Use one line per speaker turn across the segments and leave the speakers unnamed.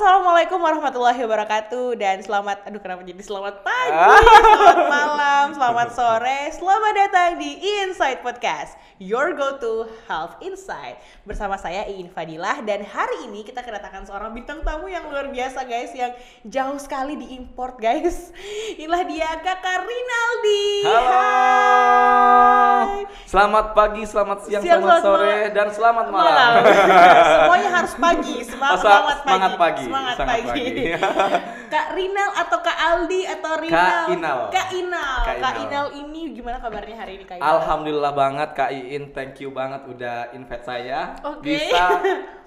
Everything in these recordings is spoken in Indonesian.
Assalamualaikum warahmatullahi wabarakatuh dan selamat aduh kenapa jadi selamat pagi,
Ah.
selamat malam, selamat sore, selamat datang di Inside Podcast, your go-to health insight bersama saya Iin Fadilah dan hari ini kita kedatangan seorang bintang tamu yang luar biasa guys yang jauh sekali diimport guys. Inilah dia Kakak Rinaldi.
Halo.
Hai.
Selamat pagi, selamat siang,
Siang,
selamat
selamat
sore,
malam.
dan selamat malam.
Malam. Semuanya harus pagi. Semangat,
Masa-
semangat pagi.
semangat pagi,
Semangat
sangat
pagi.
pagi.
Kak Rinal atau Kak Aldi atau Rinal?
Inal.
Kak Inal.
Kak
Kak
Inal.
Inal ini gimana kabarnya hari ini Kak Inal?
Alhamdulillah banget Kak Iin, thank you banget udah invite saya.
Oke.
Bisa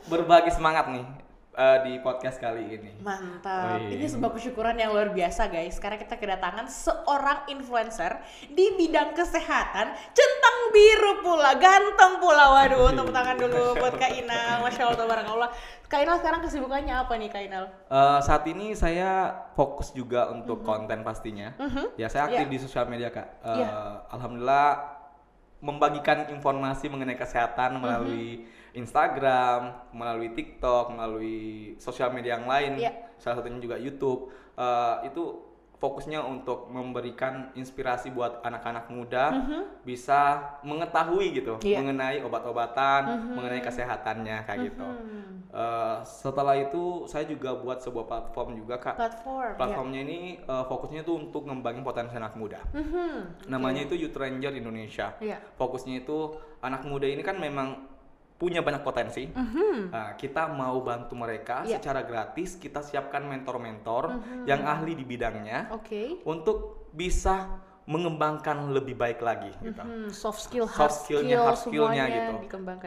berbagi semangat nih eh, di podcast kali ini.
Mantap.
Wih.
Ini sebuah kesyukuran yang luar biasa guys karena kita kedatangan seorang influencer di bidang kesehatan, centang biru pula, ganteng pula. Waduh, tepuk tangan dulu buat Kak Inal. Masya Allah, tabarakallah. Kak Inal sekarang kesibukannya apa nih Kak Inal?
Eh, saat ini saya fokus juga untuk konten pastinya.
Mhm.
Ya saya aktif
Iya.
di sosial media kak. Eh,
Iya.
Alhamdulillah membagikan informasi mengenai kesehatan melalui Instagram, melalui TikTok, melalui sosial media yang lain.
Iya.
Salah satunya juga YouTube. Eh, itu fokusnya untuk memberikan inspirasi buat anak-anak muda bisa mengetahui gitu.
Iya.
mengenai obat-obatan, mengenai kesehatannya kayak gitu.
Hmm.
Eh, setelah itu saya juga buat sebuah platform juga kak.
Platform.
Platformnya ini eh, fokusnya itu untuk ngembangin potensi anak muda.
ya. Mhm.
Namanya itu Youth Ranger Indonesia.
Iya.
Fokusnya itu anak muda ini kan memang punya banyak potensi.
Mhm.
Nah, kita mau bantu mereka
Iya.
secara gratis. Kita siapkan mentor-mentor yang ahli di bidangnya
Oke.
untuk bisa mengembangkan lebih baik lagi gitu.
Mhm, Soft skill, hard
soft skillnya,
skill,
hard skillnya gitu.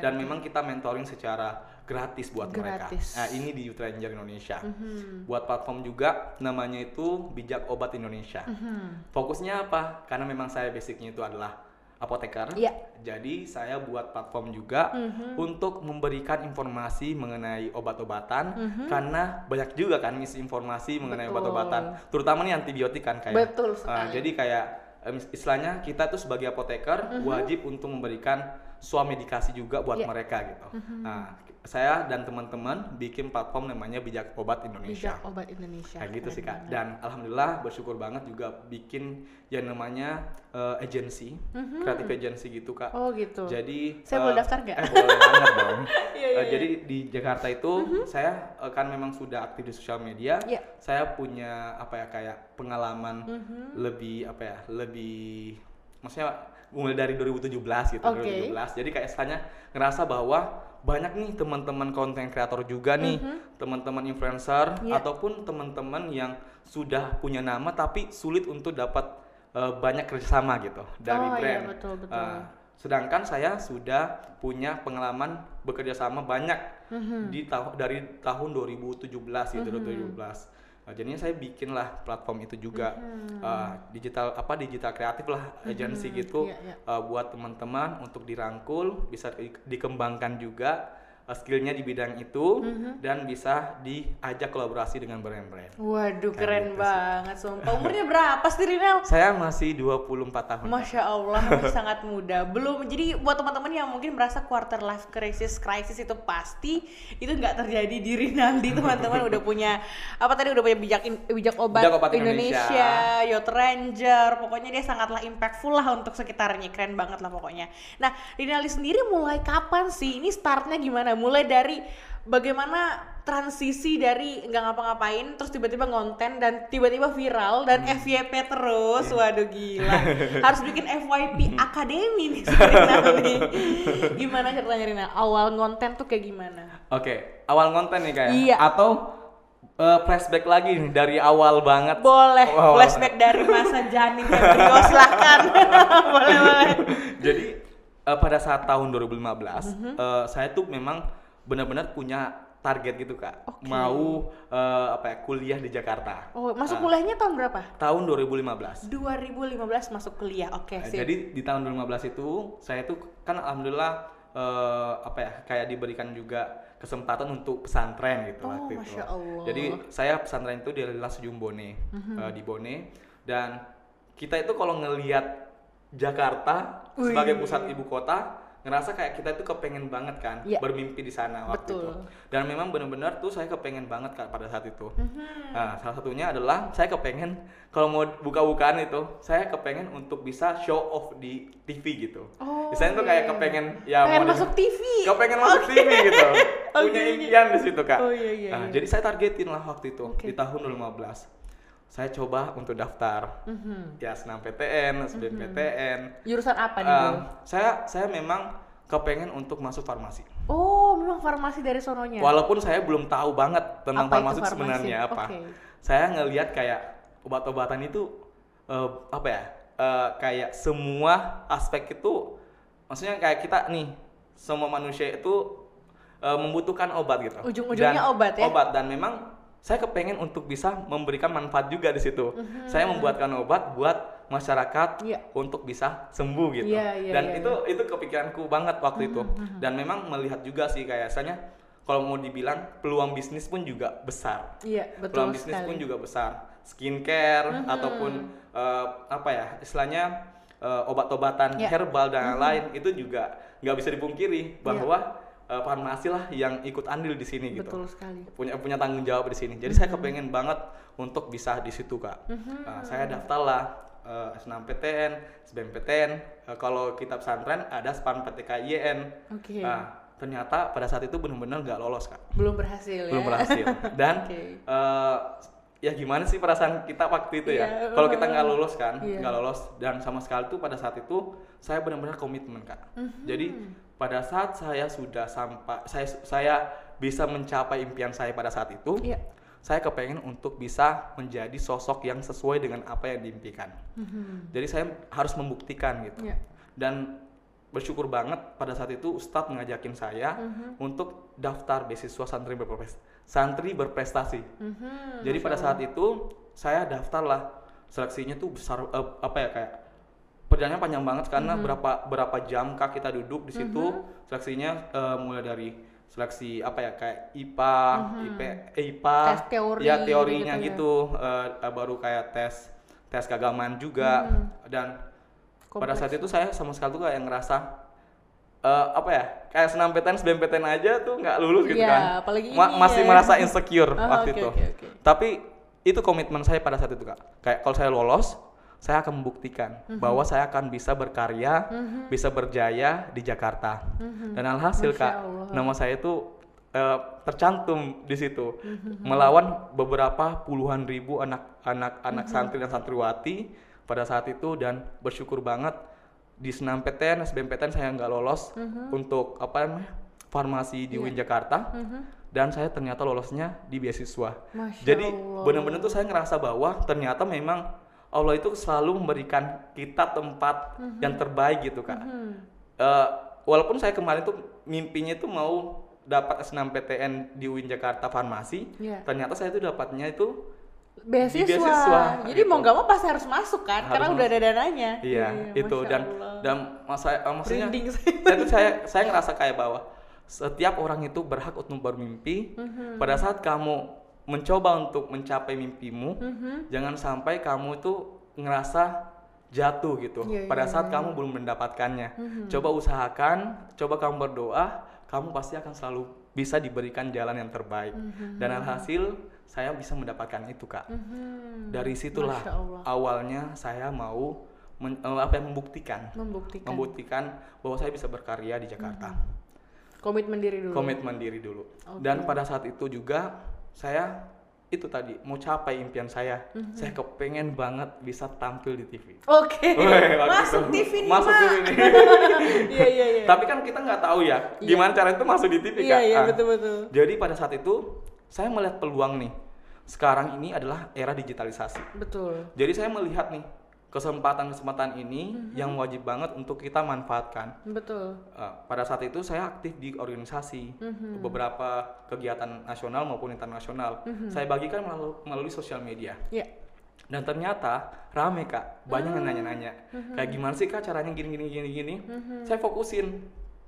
Dan memang kita mentoring secara gratis buat
Gratis.
mereka. Nah ini di Youth Ranger Indonesia.
Mhm.
Buat platform juga namanya itu Bijak Obat Indonesia.
Mhm.
Fokusnya apa? Karena memang saya basicnya itu adalah apoteker.
Iya.
Jadi saya buat platform juga
Mhm.
untuk memberikan informasi mengenai obat-obatan
Mhm.
karena banyak juga kan misinformasi mengenai obat-obatan, terutama nih antibiotik kan kayak.
Betul
Uh,
sekali.
jadi kayak istilahnya kita tuh sebagai apoteker
Mhm.
wajib untuk memberikan swamedikasi juga buat
Iya.
mereka gitu.
Mhm.
Nah, saya dan teman-teman bikin platform namanya Bijak Obat Indonesia.
Bijak obat Indonesia.
Kayak gitu sih kak.
banget.
Dan alhamdulillah bersyukur banget juga bikin yang namanya uh, agency,
Mhm.
kreatif agency gitu kak.
Oh gitu.
Jadi
Saya
uh,
boleh daftar nggak?
Eh, boleh banget dong.
Iya, iya,
Uh,
iya.
Jadi di Jakarta itu saya uh, kan memang sudah aktif di sosial media.
Iya.
Saya punya apa ya kayak pengalaman
Mhm.
lebih apa ya lebih maksudnya mulai dari 2017 gitu
Oke.
2017 jadi kayak istilahnya ngerasa bahwa banyak nih teman-teman konten kreator juga nih teman-teman influencer.
Iya.
ataupun teman-teman yang sudah punya nama tapi sulit untuk dapat eh, banyak kerjasama gitu dari
Oh, iya,
brand
betul, betul.
Eh, sedangkan saya sudah punya pengalaman bekerja sama banyak
Mhm.
di tahun dari tahun 2017 gitu 2017 Nah, jadinya saya bikin lah platform itu juga
Mhm.
Uh, digital apa digital kreatif lah agensi gitu
Iya, iya.
uh, buat teman-teman untuk dirangkul bisa di- dikembangkan juga skillnya di bidang itu
Mhm.
dan bisa diajak kolaborasi dengan brand-brand.
Waduh
Kayak
keren
gitu
banget sumpah. Umurnya berapa sih Rinel?
Saya masih 24 tahun.
Masya Allah masih sangat muda. Belum jadi buat teman-teman yang mungkin merasa quarter life crisis crisis itu pasti itu nggak terjadi di Rinaldi teman-teman udah punya apa tadi udah punya bijak in- bijak obat,
Bijak Obat
Indonesia,
Indonesia.
Yacht Ranger, pokoknya dia sangatlah impactful lah untuk sekitarnya keren banget lah pokoknya. Nah Rinaldi sendiri mulai kapan sih? Ini startnya gimana? Mulai dari bagaimana transisi dari nggak ngapa-ngapain terus tiba-tiba ngonten dan tiba-tiba viral dan
Hmm.
FYP terus
Iya.
waduh gila harus bikin FYP akademi nih nih gimana ceritanya Rinal awal ngonten tuh kayak gimana
Oke, awal konten nih kayak
Iya.
atau uh, flashback lagi nih dari awal banget.
boleh
Wow.
flashback dari masa janin embrio silahkan boleh boleh
Jadi uh, pada saat tahun 2015
Mhm.
uh, saya tuh memang benar-benar punya target gitu kak,
Oke.
mau uh, apa ya kuliah di Jakarta.
oh masuk
Ah.
kuliahnya tahun berapa
Tahun 2015.
2015 masuk kuliah oke
Nah,
sip
Jadi di tahun 2015 itu saya tuh kan alhamdulillah eh, apa ya kayak diberikan juga kesempatan untuk pesantren gitu
Oh,
waktu itu.
Masya Allah.
Jadi saya pesantren itu di Lasujum Bone
Mhm.
eh, di Bone dan kita itu kalau ngelihat Jakarta
Wih.
sebagai pusat ibu kota ngerasa kayak kita itu kepengen banget kan
Iya.
bermimpi di sana waktu
Betul.
itu. Dan memang benar-benar tuh saya kepengen banget kan pada saat itu.
Mhm.
Nah, salah satunya adalah saya kepengen kalau mau buka-bukaan itu, saya kepengen untuk bisa show off di TV gitu.
Oh,
Misalnya tuh
iya,
kayak
iya.
kepengen ya
Pengen
mau di-
masuk TV.
kepengen masuk TV gitu. Punya
Oke, oke.
impian di situ, Kak.
Oh, iya, iya,
Nah,
iya.
jadi saya targetin lah waktu itu
Oke.
di tahun 2015. Saya coba untuk daftar
Mhm.
ya senam PTN, SBMPTN.
Jurusan apa nih, Bro?
saya saya memang kepengen untuk masuk farmasi.
Oh, memang farmasi dari sononya.
Walaupun saya belum tahu banget tentang
Apa
farmasi itu
farmasi?
sebenarnya apa.
Oke.
Saya ngelihat kayak obat-obatan itu eh, apa ya? eh, kayak semua aspek itu maksudnya kayak kita nih semua manusia itu eh, membutuhkan obat gitu.
Ujung-ujungnya
Dan-
obat ya?
Obat dan memang saya kepengen untuk bisa memberikan manfaat juga di situ. Saya membuatkan obat buat masyarakat
Mhm. Iya.
untuk bisa sembuh gitu.
Iya, iya,
dan
Mhm,
itu itu kepikiranku banget waktu itu. Dan memang melihat juga sih kayak saya kalau mau dibilang peluang bisnis pun juga besar.
Iya, betul
peluang bisnis
sekali. Mhm.
pun juga besar. Skincare ataupun eh, apa ya istilahnya eh, obat-obatan
Iya.
herbal dan lain-lain itu juga nggak bisa dipungkiri bahwa
Iya.
Eh, farmasi lah yang ikut andil di sini gitu
Betul sekali.
punya punya tanggung jawab di sini. Jadi saya kepengen banget untuk bisa di situ kak. Nah, saya daftar lah eh, S6PTN, SBMPTN. Eh, kalau kita pesantren ada SPAN PTKIN.
Oke.
Nah, ternyata pada saat itu benar-benar nggak lolos kak.
Belum berhasil ya.
Belum berhasil. Dan
Oke.
eh, ya gimana sih perasaan kita waktu itu ya?
Iya,
Kalau kita nggak lolos kan,
Iya.
nggak lolos dan sama sekali tuh pada saat itu saya benar-benar komitmen kak.
Mhm.
Jadi pada saat saya sudah sampai saya saya bisa mencapai impian saya pada saat itu,
Iya.
saya kepengen untuk bisa menjadi sosok yang sesuai dengan apa yang diimpikan.
Mhm.
Jadi saya harus membuktikan gitu.
Iya.
Dan bersyukur banget pada saat itu Ustadz ngajakin saya
Mhm.
untuk daftar beasiswa santri berprestasi. Santri berprestasi.
Mhm,
Jadi pada saat itu saya daftar lah seleksinya tuh besar eh, apa ya kayak perjalanannya panjang banget karena
Mhm.
berapa berapa jam kak kita duduk di situ seleksinya eh, mulai dari seleksi apa ya kayak IPA, IP, eh, IPA.
Tes teori
ya teorinya
ya.
gitu, eh, eh, baru kayak tes tes keagamaan juga dan pada
Kompleks.
saat itu saya sama sekali tuh kayak ngerasa eh, apa ya kayak senam PTN, SBMPTN aja tuh nggak lulus gitu
Iya,
kan,
apalagi
Ma-
ini
masih
ya.
merasa insecure
Oh,
waktu
oke,
itu.
oke, oke.
Tapi itu komitmen saya pada saat itu kak. Kayak kalau saya lolos, saya akan membuktikan
Mhm.
bahwa saya akan bisa berkarya, bisa berjaya di Jakarta. Dan alhasil.
Masya
kak,
Allah.
nama saya itu eh, tercantum di situ
Mhm.
melawan beberapa puluhan ribu anak-anak
Mhm.
anak santri dan santriwati pada saat itu dan bersyukur banget di senam PTN, SBMPTN saya nggak lolos
Mhm.
untuk apa namanya farmasi di
Iya.
UIN Jakarta
Mhm.
dan saya ternyata lolosnya di beasiswa.
Masya
Jadi benar-benar tuh saya ngerasa bahwa ternyata memang Allah itu selalu memberikan kita tempat yang terbaik gitu kak.
Mhm.
Eh, walaupun saya kemarin tuh mimpinya itu mau dapat S6 PTN di UIN Jakarta Farmasi,
Iya.
ternyata saya itu dapatnya itu
beasiswa.
Beasiswa,
Jadi
gitu.
mau nggak mau pasti harus masuk kan,
Harus
karena udah ada
masuk.
dananya.
iya itu
Masya
dan
Allah.
dan masa eh, maksudnya saya saya saya ngerasa kayak bahwa setiap orang itu berhak untuk bermimpi.
Mhm.
Pada saat kamu mencoba untuk mencapai mimpimu,
Mhm.
jangan sampai kamu itu ngerasa jatuh gitu
Iya,
pada
iya,
saat
iya.
kamu belum mendapatkannya.
Mhm.
Coba usahakan, coba kamu berdoa, kamu pasti akan selalu bisa diberikan jalan yang terbaik.
Mhm.
Dan alhasil saya bisa mendapatkan itu kak.
Mhm.
Dari situlah awalnya saya mau men- eh, apa ya, membuktikan,
membuktikan
membuktikan bahwa saya bisa berkarya di Jakarta.
komitmen diri dulu.
Komitmen diri dulu.
Oke.
Dan pada saat itu juga saya itu tadi mau capai impian saya.
Mhm.
Saya kepengen banget bisa tampil di TV.
Oke.
Waktu
Masuk
itu.
TV nih,
Masuk. TV nih.
Iya iya iya.
Tapi kan kita nggak tahu ya
Iya.
gimana cara itu masuk di TV
Iya
Kak.
iya
Ah.
betul betul.
Jadi pada saat itu saya melihat peluang nih. Sekarang ini adalah era digitalisasi.
Betul.
Jadi saya melihat nih kesempatan-kesempatan ini
Mhm.
yang wajib banget untuk kita manfaatkan.
Betul.
Uh, pada saat itu saya aktif di organisasi
Mhm.
beberapa kegiatan nasional maupun internasional.
Mhm.
Saya bagikan melalui, melalui sosial media.
Iya.
Dan ternyata rame kak, banyak
Hmm.
yang nanya-nanya. Kayak gimana sih kak caranya gini gini gini gini.
Mhm.
Saya fokusin.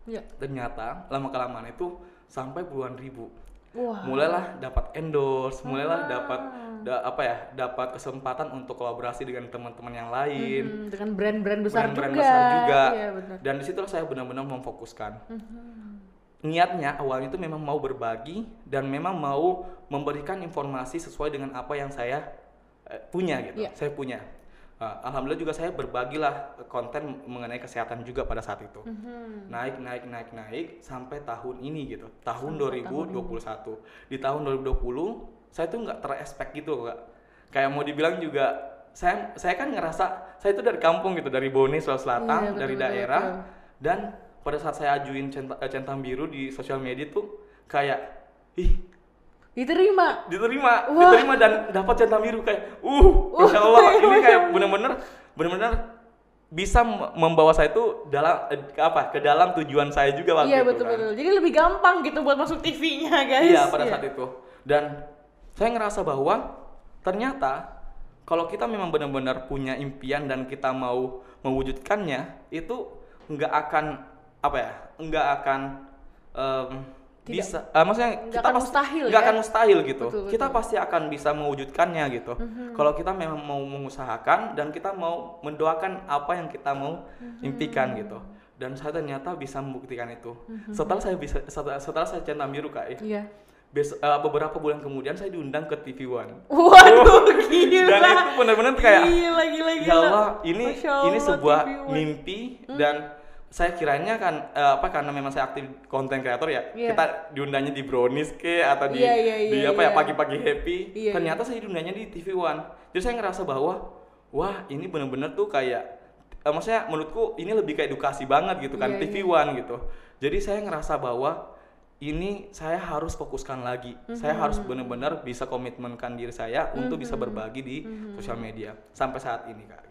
Iya.
Ternyata lama kelamaan itu sampai puluhan ribu.
Wah.
Mulailah dapat endorse, mulailah
Ah.
dapat da- apa ya dapat kesempatan untuk kolaborasi dengan teman-teman yang lain
Hmm, dengan brand-brand besar
brand-brand
juga.
besar juga
Iya, benar.
dan di situ saya benar-benar memfokuskan
Mhm.
niatnya awalnya itu memang mau berbagi dan memang mau memberikan informasi sesuai dengan apa yang saya eh, punya gitu
Iya.
saya punya Nah, alhamdulillah juga saya berbagilah konten mengenai kesehatan juga pada saat itu.
Mhm.
naik naik naik naik sampai tahun ini gitu. Tahun
Sampai
2021 di tahun 2020 saya tuh nggak terespek gitu kak. Kayak mau dibilang juga saya saya kan ngerasa saya itu dari kampung gitu dari Bone Sulawesi Selatan
betul,
dari
betul,
daerah.
betul.
dan pada saat saya ajuin centang, eh, centang biru di sosial media tuh kayak ih
Diterima.
diterima
Wah.
diterima dan dapat centang biru kayak uh masya Allah ini kayak bener-bener bener-bener bisa mem- membawa saya itu dalam eh, ke apa ke dalam tujuan saya juga waktu
Iya
itu
betul
kan.
betul. Jadi lebih gampang gitu buat masuk TV-nya guys.
Iya pada saat itu. Dan saya ngerasa bahwa ternyata kalau kita memang benar-benar punya impian dan kita mau mewujudkannya itu nggak akan apa ya nggak akan em,
Tidak.
bisa eh, maksudnya kita
akan
pasti
mustahil
nggak
ya?
akan mustahil gitu
Betul,
kita
betul.
pasti akan bisa mewujudkannya gitu
Mhm.
kalau kita memang mau mengusahakan dan kita mau mendoakan apa yang kita mau
Mhm.
impikan gitu dan saya ternyata bisa membuktikan itu
Mhm.
setelah saya bisa setelah, setelah saya centang biru kak
Iya.
Bes- eh, beberapa bulan kemudian saya diundang ke TV One.
Waduh gila.
Dan itu benar-benar kayak
gila gila gila.
ya Allah ini
Masya
ini
Allah,
sebuah mimpi dan saya kiranya kan eh, apa karena memang saya aktif konten kreator ya
Iya.
kita diundangnya di Brownies ke atau di
Iya, iya,
di
iya,
apa ya
iya.
pagi-pagi happy
Iya,
ternyata saya diundangnya di TV One jadi saya ngerasa bahwa wah ini benar-benar tuh kayak eh, maksudnya menurutku ini lebih kayak edukasi banget gitu kan
Iya,
TV
iya.
One gitu jadi saya ngerasa bahwa ini saya harus fokuskan lagi. Saya
Mhm.
harus benar-benar bisa komitmenkan diri saya untuk bisa berbagi di
Mhm.
sosial media sampai saat ini kak.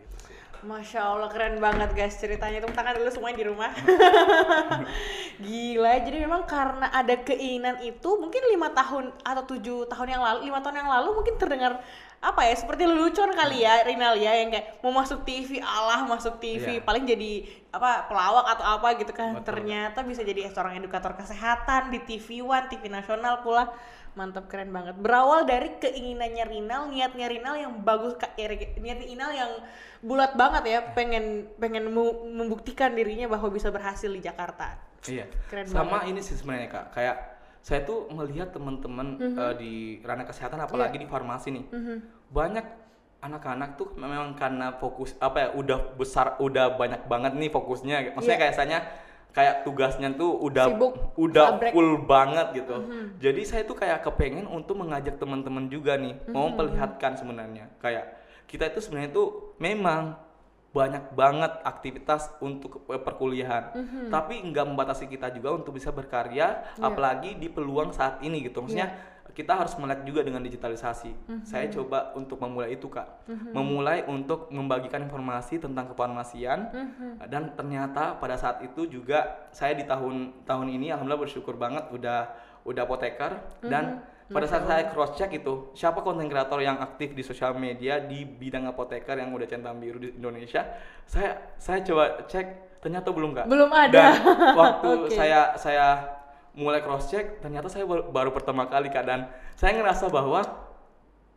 Masya Allah keren banget guys ceritanya. Tepuk tangan dulu semuanya di rumah. Gila jadi memang karena ada keinginan itu mungkin lima tahun atau tujuh tahun yang lalu lima tahun yang lalu mungkin terdengar apa ya seperti lelucon kali ya Rinal ya yang kayak mau masuk TV Allah masuk TV
Iya.
paling jadi apa pelawak atau apa gitu kan.
Betul.
ternyata bisa jadi seorang edukator kesehatan di TV One TV nasional pula mantap keren banget berawal dari keinginannya Rinal niatnya Rinal yang bagus Kak, ya, niatnya Rinal yang bulat banget ya pengen pengen mu- membuktikan dirinya bahwa bisa berhasil di Jakarta
Iya.
Keren
Sama ini sih sebenarnya kak. Kayak saya tuh melihat teman-teman
Mhm.
eh, di ranah kesehatan apalagi
Iya.
di farmasi nih.
Mhm.
Banyak anak-anak tuh memang karena fokus apa ya udah besar udah banyak banget nih fokusnya. Maksudnya
Iya.
kayak saya kayak tugasnya tuh udah
Sibuk,
udah
sabrek.
full banget gitu.
Mhm.
Jadi saya tuh kayak kepengen untuk mengajak teman-teman juga nih mau
Mhm.
memperlihatkan sebenarnya kayak kita itu sebenarnya tuh memang banyak banget aktivitas untuk ke- perkuliahan
Mhm.
tapi nggak membatasi kita juga untuk bisa berkarya
Iya.
apalagi di peluang saat ini gitu maksudnya kita harus melek juga dengan digitalisasi
Mhm.
saya coba untuk memulai itu kak
Mhm.
memulai untuk membagikan informasi tentang kefarmasian
Mhm.
dan ternyata pada saat itu juga saya di tahun tahun ini alhamdulillah bersyukur banget udah udah apoteker dan
Mhm.
pada saat saya cross check itu siapa konten kreator yang aktif di sosial media di bidang apoteker yang udah centang biru di Indonesia saya saya coba cek ternyata belum kak
Belum ada.
dan waktu
Oke.
saya saya mulai cross check ternyata saya baru, pertama kali kak dan saya ngerasa bahwa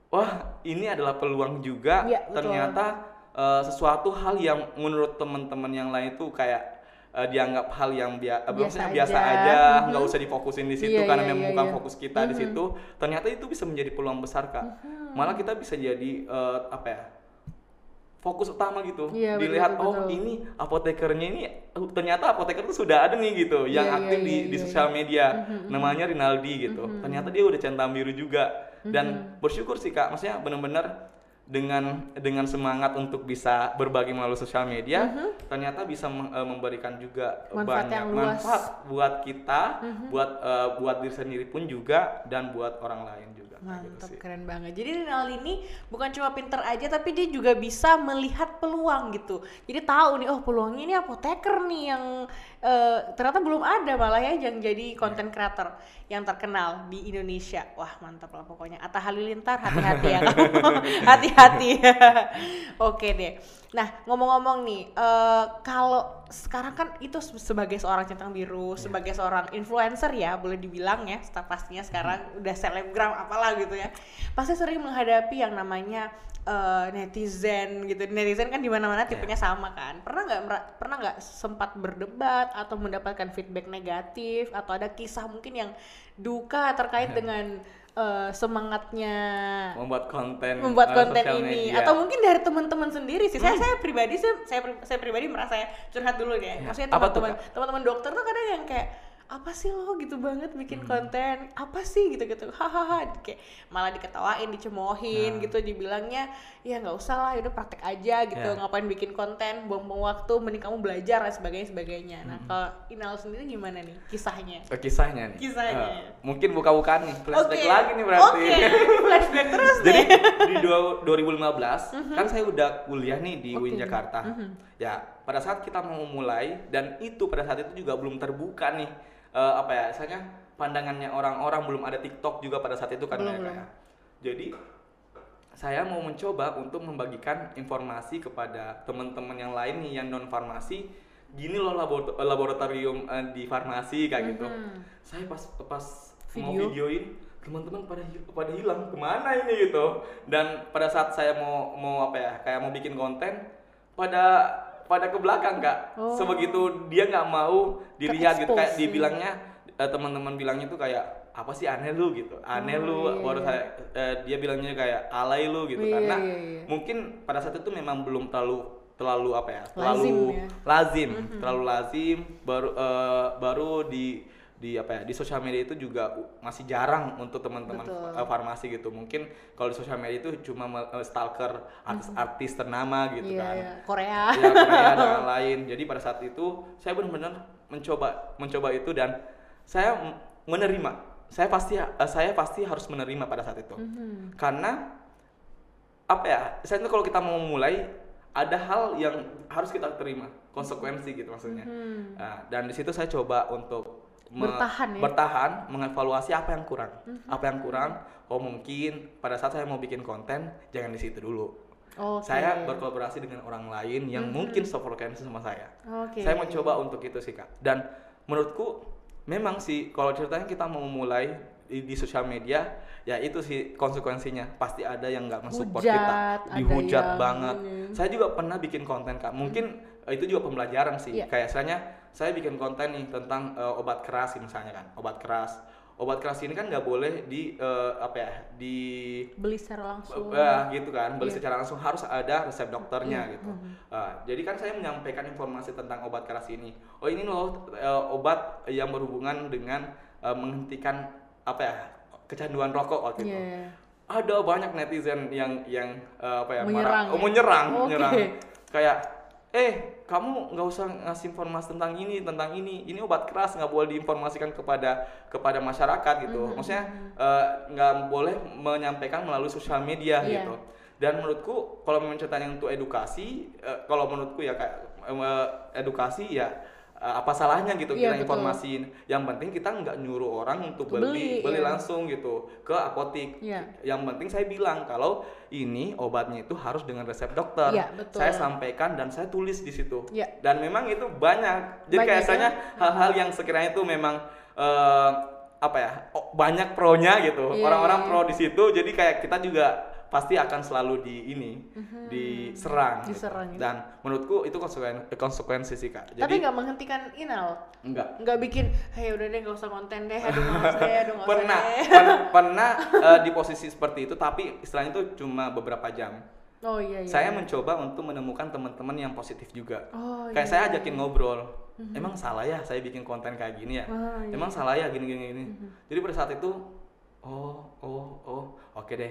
wah ini adalah peluang juga
betul.
ternyata eh, sesuatu hal yang menurut teman-teman yang lain itu kayak eh, dianggap hal yang bia
Biasa
maksudnya biasa
aja.
aja
Mhm.
nggak usah difokusin di situ
Iya,
karena
iya,
memang
iya,
bukan
iya.
fokus kita di
Mhm.
situ ternyata itu bisa menjadi peluang besar kak
Mhm.
malah kita bisa jadi eh, apa ya fokus utama gitu
Iya,
dilihat
betul,
oh
betul.
ini apotekernya ini uh, ternyata apoteker tuh sudah ada nih gitu yang
Iya,
aktif
iya,
di
iya,
di
iya,
sosial media
Mhm, mhm.
namanya Rinaldi gitu
Mhm.
ternyata dia udah centang biru juga dan
Mhm.
bersyukur sih kak maksudnya benar-benar dengan dengan semangat untuk bisa berbagi melalui sosial media
Mhm.
ternyata bisa eh, memberikan juga
Manfaat
banyak
yang luas.
manfaat buat kita
Mhm.
buat eh, buat diri sendiri pun juga dan buat orang lain juga gitu
Mantap,
sih.
keren banget. Jadi Rinaldi ini bukan cuma pinter aja, tapi dia juga bisa melihat peluang gitu. Jadi tahu nih, oh peluangnya ini apoteker nih yang eh, ternyata belum ada malah ya yang jadi konten creator yang terkenal di Indonesia. Wah mantap lah pokoknya. Atta Halilintar, hati-hati ya hati-hati hati. Oke deh. Nah ngomong-ngomong nih, eh, kalau sekarang kan itu se- sebagai seorang centang biru,
Iya.
sebagai seorang influencer ya, boleh dibilang ya, pastinya sekarang udah selebgram apalah gitu ya, pasti sering menghadapi yang namanya eh, netizen gitu. Netizen kan di mana-mana
Iya.
tipenya sama kan. Pernah nggak pernah nggak sempat berdebat atau mendapatkan feedback negatif atau ada kisah mungkin yang duka terkait dengan eh, semangatnya
membuat konten
membuat
eh,
konten ini.
media.
atau mungkin dari teman-teman sendiri sih. Saya saya pribadi sih saya saya pribadi merasa ya curhat dulu deh maksudnya
Iya. Apa tuh,
teman-teman teman-teman dokter tuh kadang yang kayak apa sih lo gitu banget
Hmm.
bikin konten apa sih gitu gitu hahaha kayak malah diketawain dicemoohin
Nah.
gitu dibilangnya ya nggak usah lah udah praktek aja gitu
Ya.
ngapain bikin konten buang-buang waktu mending kamu belajar dan sebagainya sebagainya nah
Hmm.
kalau Inal sendiri gimana nih kisahnya
Eh, kisahnya nih.
Kisahnya.
Eh, mungkin buka-bukaan nih, flashback
Oke.
lagi nih berarti.
Oke, flashback terus
Jadi
deh.
di dua- 2015 kan saya udah kuliah nih di.
Oke.
UIN Jakarta. Ya, pada saat kita mau mulai dan itu pada saat itu juga belum terbuka nih eh, apa ya, misalnya pandangannya orang-orang belum ada TikTok juga pada saat itu kan
Belum,
ya. Jadi saya mau mencoba untuk membagikan informasi kepada teman-teman yang lain nih yang non farmasi gini loh labor- laboratorium eh, di farmasi kayak gitu
Mhm.
saya pas pas mau
Video.
videoin teman-teman pada pada hilang ke mana ini gitu dan pada saat saya mau mau apa ya kayak mau bikin konten pada pada ke belakang kak
Oh.
sebegitu dia nggak mau dilihat gitu kayak
ya.
dibilangnya eh, teman-teman bilangnya tuh kayak apa sih aneh lu gitu aneh
Oh,
lu
iya,
baru
iya.
saya eh, dia bilangnya kayak alay lu gitu
Iya,
karena
iya, iya.
mungkin pada saat itu memang belum terlalu terlalu apa ya
Lazim
terlalu
ya.
lazim terlalu lazim baru eh, baru di di apa ya di sosial media itu juga masih jarang untuk teman-teman eh, farmasi gitu. Mungkin kalau di sosial media itu cuma eh, stalker artis-artis ternama gitu
Iya,
kan.
iya. Korea.
Ya Korea dan lain jadi pada saat itu saya benar-benar mencoba mencoba itu dan saya menerima. Saya pasti eh, saya pasti harus menerima pada saat itu.
Mhm.
karena apa ya saya itu kalau kita mau mulai ada hal yang harus kita terima. Konsekuensi gitu maksudnya.
Mhm.
Nah, dan di situ saya coba untuk
Bertahan ya?
Bertahan mengevaluasi apa yang kurang. Apa yang kurang? Oh mungkin pada saat saya mau bikin konten jangan di situ dulu.
Oke.
saya berkolaborasi dengan orang lain yang mungkin sefrekuensi sama saya.
Oke.
saya mencoba untuk itu sih kak. Dan menurutku memang sih kalau ceritanya kita mau mulai di, di sosial media ya itu sih konsekuensinya. Pasti ada yang nggak mensupport
Hujat,
kita dihujat
yang
banget. saya juga pernah bikin konten kak. Mungkin eh, itu juga pembelajaran sih.
Iya.
kayak misalnya saya bikin konten nih tentang eh, obat keras misalnya kan obat keras obat keras ini kan nggak boleh di eh, apa ya di
beli secara langsung.
Eh, gitu kan beli
Iya.
secara langsung harus ada resep dokternya
Iya,
gitu
mhm.
Eh, jadi kan saya menyampaikan informasi tentang obat keras ini oh ini loh eh, obat yang berhubungan dengan eh, menghentikan apa ya kecanduan rokok waktu itu
Iya.
ada banyak netizen yang yang eh, apa ya
Menyerang
marah,
ya?
oh, menyerang
Oke.
menyerang kayak eh kamu nggak usah ngasih informasi tentang ini tentang ini. Ini obat keras nggak boleh diinformasikan kepada kepada masyarakat gitu.
Mhm,
maksudnya eh, nggak boleh menyampaikan melalui sosial media
Iya.
gitu. Dan menurutku kalau memang ceritanya untuk edukasi eh, kalau menurutku ya kayak eh, edukasi ya apa salahnya gitu
Iya,
kita
betul.
informasiin yang penting kita nggak nyuruh orang untuk beli
beli,
beli
iya.
langsung gitu ke apotik
Iya.
yang penting saya bilang kalau ini obatnya itu harus dengan resep dokter.
Iya, betul.
Saya sampaikan dan saya tulis di situ.
Iya.
Dan memang itu banyak. Jadi
Banyak
kayak
ya?
hal-hal yang sekiranya itu memang eh, apa ya oh, banyak pronya gitu.
Iya,
Orang-orang
iya.
pro di situ. Jadi kayak kita juga pasti akan selalu di ini diserang. gitu.
Mhm. Diserang, gitu.
Dan menurutku itu konsekuen- konsekuensi sih kak. Jadi
Tapi nggak menghentikan Inal.
enggak.
Nggak bikin, hey udah deh nggak usah konten deh, aduh deh, aduh nggak usah
pernah
deh.
pernah eh, di posisi seperti itu tapi istilahnya itu cuma beberapa jam
Oh iya iya.
saya mencoba untuk menemukan teman-teman yang positif juga
Oh,
kayak
iya.
saya ajakin ngobrol emang salah ya saya bikin konten kayak gini ya
Ah, iya.
emang salah ya gini gini gini jadi pada saat itu oh oh oh oke deh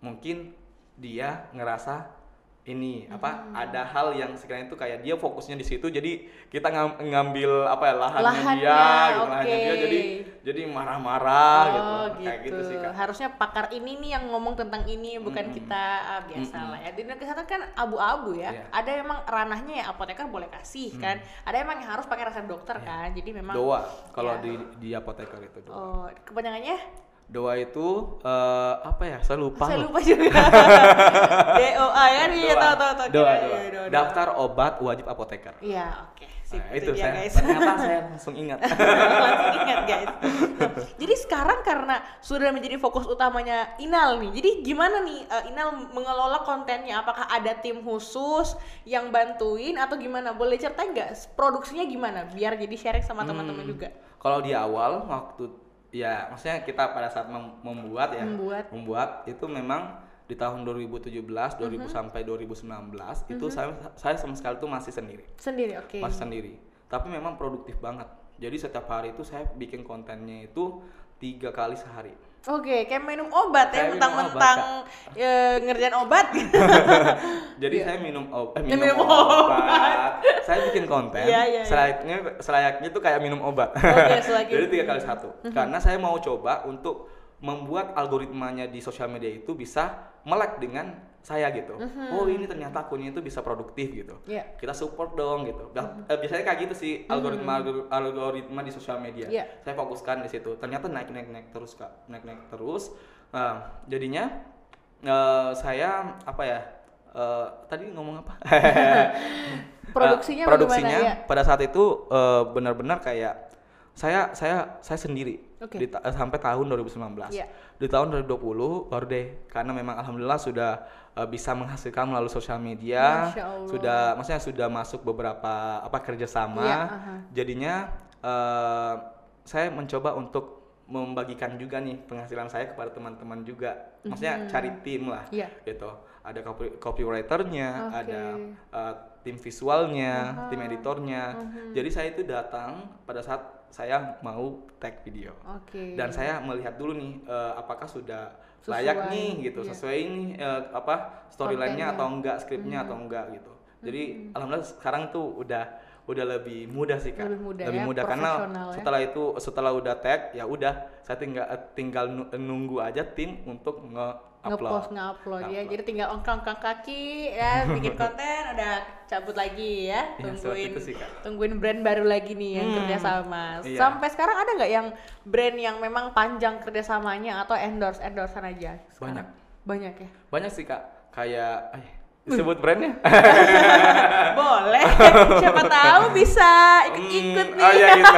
mungkin dia ngerasa ini apa ada hal yang sekiranya itu kayak dia fokusnya di situ jadi kita ngam- ngambil apa ya lahannya,
Lahannya,
dia gitu lahannya dia jadi jadi marah-marah
oh,
gitu
gitu.
kayak gitu sih kak
Harusnya pakar ini nih yang ngomong tentang ini, bukan
Mm-mm.
kita ah, biasa
Mm-mm.
lah ya. Di dunia kesehatan kan abu-abu ya.
Iya.
Ada emang ranahnya ya apoteker boleh kasih kan. Ada emang yang harus pakai resep dokter
Iya.
kan. Jadi memang
doa kalau
ya.
di di apoteker itu doa
Oh, kepanjangannya
Doa itu eh, apa ya? Saya lupa.
Saya
loh.
lupa juga. DOA kan iya
Doa.
tahu tahu tahu.
Doa, doa.
doa, doa.
Daftar obat wajib apoteker.
Iya, oke. Sip,
Nah,
itu,
itu
dia
saya
guys.
ternyata saya langsung ingat.
Langsung ingat guys. Nah, jadi sekarang karena sudah menjadi fokus utamanya Inal nih. Jadi gimana nih eh, Inal mengelola kontennya? Apakah ada tim khusus yang bantuin atau gimana? Boleh ceritain nggak produksinya gimana? Biar jadi sharing sama teman-teman
Hmm,
juga.
Kalau di awal waktu ya maksudnya kita pada saat mem- membuat ya
Membuat.
membuat itu memang di tahun 2017 2000
Mhm.
sampai 2019 itu saya saya sama sekali tuh masih sendiri
Sendiri, oke.
masih sendiri tapi memang produktif banget jadi setiap hari itu saya bikin kontennya itu tiga kali sehari
Oke, kayak minum obat ya,
Kayak minum
mentang-mentang eh, ngerjain obat.
jadi
Iya.
saya minum o- eh,
Ya,
minum,
minum
obat. saya bikin konten
Iya, iya, iya.
selayaknya selayaknya itu kayak minum obat
selayaknya.
jadi tiga kali satu karena saya mau coba untuk membuat algoritmanya di sosial media itu bisa melek dengan saya gitu. Oh ini ternyata akunnya itu bisa produktif gitu.
Iya.
kita support dong gitu. Eh, biasanya kayak gitu sih algoritma algoritma di sosial media.
Iya.
saya fokuskan di situ. Ternyata naik naik naik terus kak. Naik naik terus. Nah, jadinya eh, saya apa ya eh, tadi ngomong apa?
Produksinya
Eh, produksinya
ya?
pada saat itu eh, benar-benar kayak saya saya saya sendiri
Oke.
di ta- sampai tahun 2019
Iya.
di tahun 2020 baru deh karena memang alhamdulillah sudah eh, bisa menghasilkan melalui sosial media. Sudah maksudnya sudah masuk beberapa apa kerjasama.
Iya, aha.
jadinya eh, saya mencoba untuk membagikan juga nih penghasilan saya kepada teman-teman juga. Maksudnya cari tim lah
Iya.
gitu ada copy, copywriternya
Oke.
ada uh, tim visualnya tim editornya
Mhm.
jadi saya itu datang pada saat saya mau tag video
Oke.
dan saya melihat dulu nih uh, apakah sudah
Sesuai,
layak nih gitu
iya.
sesuai ini uh, apa storyline-nya atau enggak skripnya atau enggak gitu jadi alhamdulillah sekarang tuh udah udah lebih mudah sih kak
Lebih mudah ya,
karena
profesional ya.
setelah itu setelah udah tag ya udah saya tinggal tinggal nu- nunggu aja tim untuk
ngepost
nge-upload
nge-upload ya jadi tinggal ongkang-ongkang kaki ya bikin konten udah cabut lagi ya
Iya,
tungguin
itu sih, Kak.
tungguin brand baru lagi nih yang
Hmm,
kerjasama
iya.
sampai sekarang ada nggak yang brand yang memang panjang kerjasamanya atau endorse endorsean aja sekarang?
Banyak.
banyak ya
banyak sih kak kayak eh, sebut brandnya
boleh siapa tahu bisa ikut-ikut
Hmm,
nih
oh iya, gitu.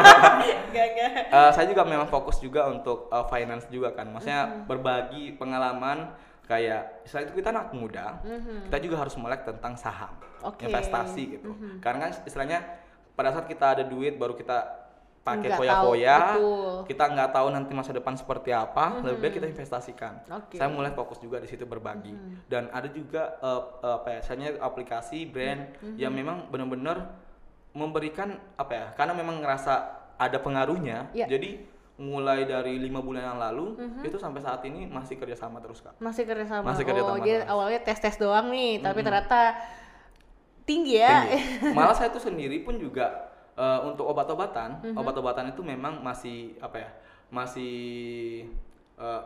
Nggak, nggak.
Eh, saya juga memang fokus juga untuk eh, finance juga kan maksudnya
Hmm.
berbagi pengalaman kayak setelah itu kita anak muda
Mhm.
kita juga harus melek tentang saham
Oke.
investasi gitu
Mhm.
karena kan istilahnya pada saat kita ada duit baru kita pakai foya-foya
tahu, betul.
kita nggak tahu nanti masa depan seperti apa lebih baik kita investasikan.
Oke.
saya mulai fokus juga di situ berbagi. Dan ada juga eh, apa ya misalnya aplikasi brand yang memang benar-benar memberikan apa ya karena memang ngerasa ada pengaruhnya
Iya.
jadi mulai dari lima bulan yang lalu itu sampai saat ini masih kerjasama terus kak.
Masih kerjasama.
Masih
oh
kerjasama
jadi
terus.
awalnya tes tes doang nih tapi ternyata tinggi ya.
Tinggi. Malah saya tuh sendiri pun juga eh, untuk obat-obatan,
Mhm.
obat-obatan itu memang masih apa ya? Masih eh,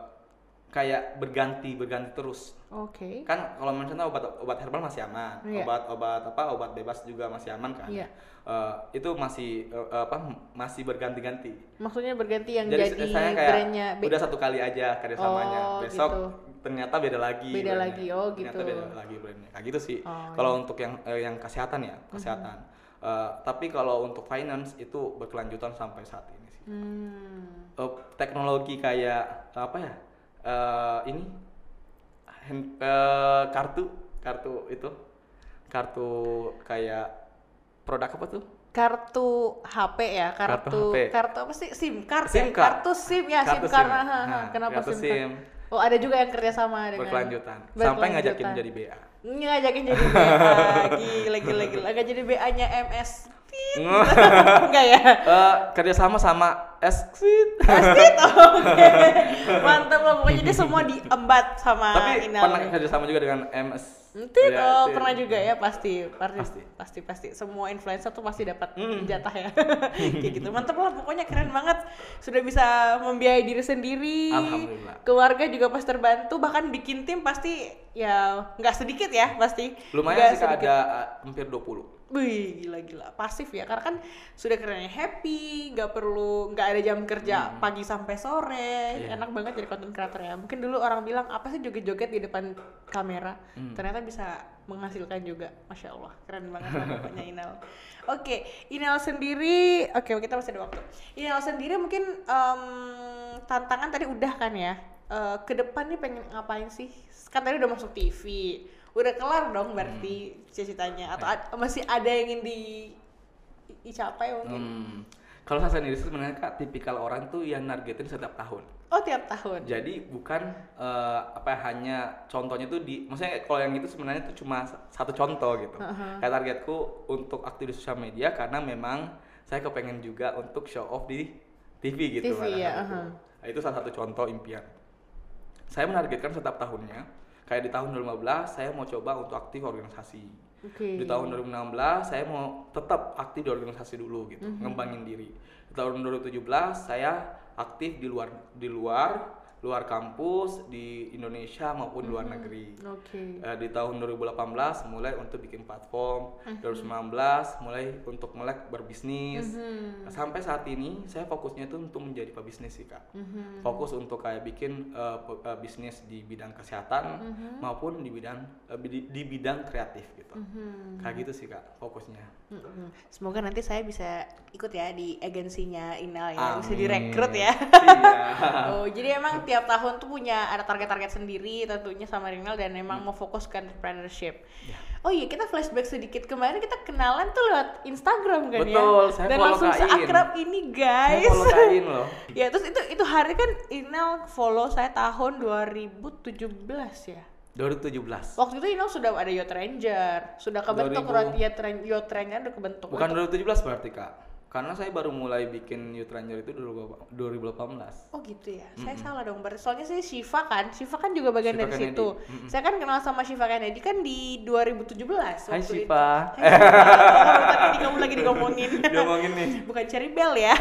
kayak berganti berganti terus.
oke
Kan kalau misalnya obat obat herbal masih aman,
Iya.
obat-obat apa obat bebas juga masih aman kan?
Iya.
Eh, itu masih eh, apa masih berganti-ganti.
maksudnya berganti yang
Jadi,
jadi,
saya kayak
brandnya
udah satu kali aja kerjasamanya.
Oh,
Besok
gitu.
ternyata beda lagi.
Beda
brandnya.
lagi, oh,
Ternyata
gitu.
beda lagi brandnya. Kayak gitu sih.
Oh,
kalau untuk yang eh, yang kesehatan ya kesehatan.
Mhm.
Eh, tapi kalau untuk finance itu berkelanjutan sampai saat ini sih.
hmm.
Eh, teknologi kayak apa ya? Eh, ini hand- eh, kartu kartu itu kartu kayak produk apa tuh?
kartu HP ya
Kartu
kartu
HP.
kartu apa sih SIM card
SIM
ya? kartu SIM ya
Kartu
SIM card
SIM.
ah, ah, ah.
Nah,
kenapa
kartu
SIM,
SIM.
Oh ada juga yang kerjasama dengan
Berkelanjutan. Sampai ngajakin
Berkelanjutan.
jadi BA.
ngajakin jadi BA gila gila gila nggak jadi BA nya MS Tit. enggak ya
Eh, kerjasama sama Exit.
Astit, oke mantap loh pokoknya dia semua diembat sama
Tapi
Inal
pernah kerjasama juga dengan MS.
Tit,
Ya,
oh pernah juga ya pasti pasti
Pasti.
pasti pasti semua influencer tuh pasti dapat
Hmm.
jatah ya kayak gitu mantap lah pokoknya keren banget sudah bisa membiayai diri sendiri
Alhamdulillah.
keluarga juga pasti terbantu bahkan bikin tim pasti ya nggak sedikit ya pasti.
Lumayan
Nggak
sih
sedikit.
ada uh, hampir 20.
Wih, gila-gila. Pasif ya, karena kan sudah kerennya happy, nggak perlu, nggak ada jam kerja pagi sampai sore.
Hmm. Iya.
Enak banget jadi content creator ya. Mungkin dulu orang bilang, apa sih joget-joget di depan kamera?
Hmm.
Ternyata bisa menghasilkan juga. Masya Allah, keren banget lah pokoknya Inal. Oke, Inal sendiri, oke kita masih ada waktu. Inal sendiri mungkin em, tantangan tadi udah kan ya? Eh, ke depan nih pengen ngapain sih? Kan tadi udah masuk TV, udah kelar dong berarti
Hmm.
cita-citanya atau ad- masih ada yang ingin di dicapai mungkin?
Hmm. Kalau saya sendiri sih sebenarnya Kak, tipikal orang tuh yang nargetin setiap tahun.
Oh tiap tahun.
Jadi bukan eh, apa ya, hanya contohnya tuh di maksudnya kalau yang itu sebenarnya itu cuma sa- satu contoh gitu.
Uh-huh.
Kayak targetku untuk aktif di sosial media karena memang saya kepengen juga untuk show off di TV gitu.
TV,
pada
ya,
saat itu.
uh-huh.
Nah, itu salah satu contoh impian. Saya menargetkan setiap tahunnya. Kayak di tahun 2015 saya mau coba untuk aktif organisasi.
Oke.
Di tahun 2016 saya mau tetap aktif di organisasi dulu gitu,
Mhm.
ngembangin diri. Di tahun 2017 saya aktif di luar di luar luar kampus di Indonesia maupun di luar negeri.
Oke.
Eh, di tahun 2018 mulai untuk bikin platform,
Mhm.
2019 mulai untuk melek berbisnis.
Mhm.
Nah, sampai saat ini saya fokusnya itu untuk menjadi pebisnis sih kak.
Mhm.
Fokus untuk kayak bikin eh, bisnis di bidang kesehatan
Mhm.
maupun di bidang eh, di, di bidang kreatif gitu.
Mhm.
Kayak gitu sih kak fokusnya.
Mm-mm. Semoga nanti saya bisa ikut ya di agensinya Inal ya, bisa
Amin.
direkrut ya.
Iya.
oh, jadi emang tiap tahun tuh punya ada target-target sendiri tentunya sama Rinal dan emang mau fokus ke entrepreneurship.
Hmm. Ya.
Oh iya, kita flashback sedikit kemarin kita kenalan tuh lewat Instagram kan ya.
Betul, saya
Dan langsung
Kak In.
seakrab ini
Saya
guys.
follow Kain loh.
ya terus itu itu hari kan Inal follow saya tahun 2017 ya.
2017.
Waktu itu Inal sudah ada Yacht Ranger, sudah kebentuk
2000.
Yacht Yacht Ran- Yacht Ranger udah kebentuk.
Bukan
Untuk-
2017 berarti kak. Karena saya baru mulai bikin Youth Ranger itu 2018.
Oh gitu ya, saya salah dong. Berarti soalnya saya Shiva kan, Shiva kan juga bagian
Shiva
dari
Kennedy.
situ.
Mm-mm.
Saya kan kenal sama Shiva Kennedy kan di 2017.
Hai
waktu
Shiva.
Itu. Hai Shiva. Tadi kamu lagi dikomongin.
Diomongin nih.
Bukan Cherry Bell ya.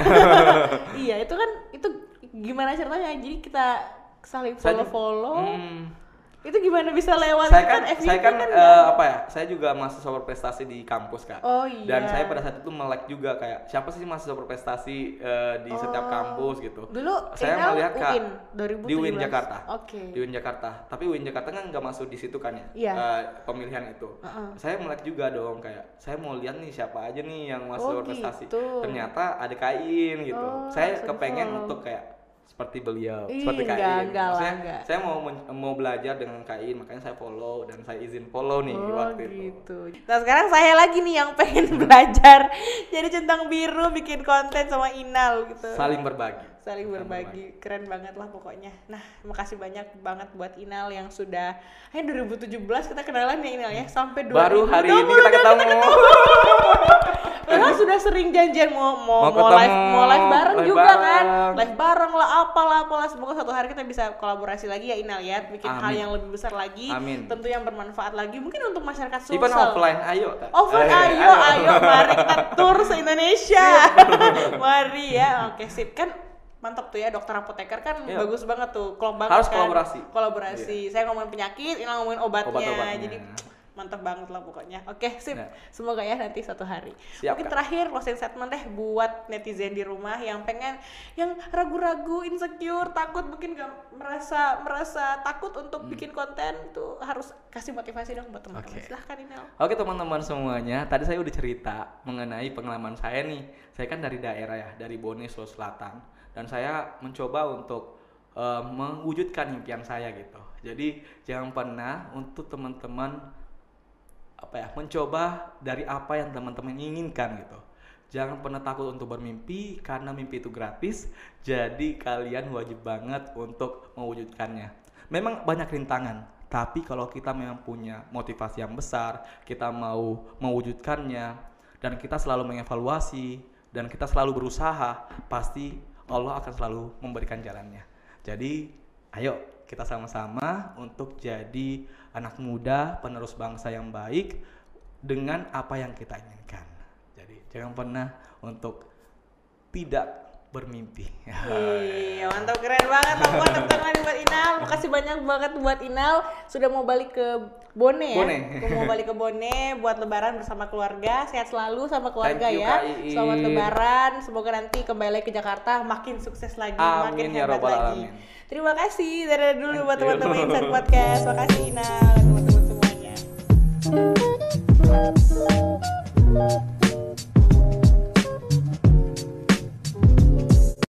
iya itu kan itu gimana ceritanya? Jadi kita saling
Saya ju-
follow-follow.
Hmm.
Itu gimana bisa lewat?
saya kan,
FYP
saya kan,
nggak-
eh, apa ya? Saya juga mahasiswa berprestasi di kampus kak.
Oh, iya.
Dan saya pada saat itu melek juga kayak siapa sih mahasiswa berprestasi eh, di setiap
Oh.
kampus gitu.
Dulu
saya melihat kak
UIN 2017.
di UIN Jakarta.
Oke.
Di UIN Jakarta. Tapi UIN Jakarta kan nggak masuk di situ kan ya?
Iya.
eh, pemilihan itu.
Heeh.
Saya melek juga dong kayak saya mau lihat nih siapa aja nih yang mahasiswa
Oh,
berprestasi.
gitu.
Ternyata ada kain gitu.
Oh,
saya kepengen untuk kayak seperti beliau,
Ih,
seperti kain.
enggak, enggak lah,
Maksudnya,
enggak.
saya mau mau belajar dengan kain, makanya saya follow dan saya izin follow nih
Oh
waktu itu.
gitu. Nah sekarang saya lagi nih yang pengen belajar jadi centang biru bikin konten sama Inal gitu.
Saling berbagi.
Saling berbagi, keren banget lah pokoknya. Nah, makasih banyak banget buat Inal yang sudah, ayo 2017 kita kenalan ya Inal ya, sampai 2000.
Baru hari ini
mulai
kita ketemu.
Padahal sudah sering janjian mau mau,
Mau
mau live
ketemu,
mau live bareng
live
juga
bareng.
kan, live bareng lah apalah apalah. Semoga suatu hari kita bisa kolaborasi lagi ya Inal ya, bikin hal
Amin.
yang lebih besar lagi,
Amin.
tentu yang bermanfaat lagi, mungkin untuk masyarakat sosial.
Even offline, ayo.
Offline
Eh,
ayo, ayo, mari kita tour se Indonesia. mari ya, oke sip kan mantap tuh ya dokter apoteker kan
Iya.
bagus banget tuh banget
Harus
kan.
kolaborasi.
kolaborasi saya ngomongin penyakit ini ngomongin obatnya,
Obat-obatnya.
jadi mantap banget lah pokoknya oke sip
Nah.
semoga ya nanti suatu hari
Siap,
mungkin terakhir closing statement deh buat netizen di rumah yang pengen yang ragu-ragu insecure takut mungkin gak merasa merasa takut untuk
Hmm.
bikin konten tuh harus kasih motivasi dong buat teman-teman
Oke.
silahkan Inel
Oke teman-teman semuanya, tadi saya udah cerita mengenai pengalaman saya nih. Saya kan dari daerah ya, dari Bone, Sulawesi Selatan, dan saya mencoba untuk eh, mewujudkan impian saya gitu. Jadi jangan pernah untuk teman-teman apa ya, mencoba dari apa yang teman-teman inginkan gitu. Jangan pernah takut untuk bermimpi karena mimpi itu gratis. Jadi kalian wajib banget untuk mewujudkannya. Memang banyak rintangan, tapi kalau kita memang punya motivasi yang besar, kita mau mewujudkannya dan kita selalu mengevaluasi dan kita selalu berusaha, pasti Allah akan selalu memberikan jalannya. Jadi, ayo kita sama-sama untuk jadi anak muda penerus bangsa yang baik dengan apa yang kita inginkan. Jadi, jangan pernah untuk tidak bermimpi.
Iya, mantap keren banget. Tepuk tepuk tangan buat Inal. Makasih banyak banget buat Inal sudah mau balik ke Bone ya.
Bone.
mau balik ke Bone buat lebaran bersama keluarga. Sehat selalu sama keluarga
Thank you,
ya.
Kak Iin.
Selamat lebaran. Semoga nanti kembali ke Jakarta makin sukses lagi,
Amin,
makin
ya
hebat lagi.
Alamin.
Terima kasih. Dadah dulu buat teman-teman Insight Podcast. Makasih Inal dan teman-teman semuanya.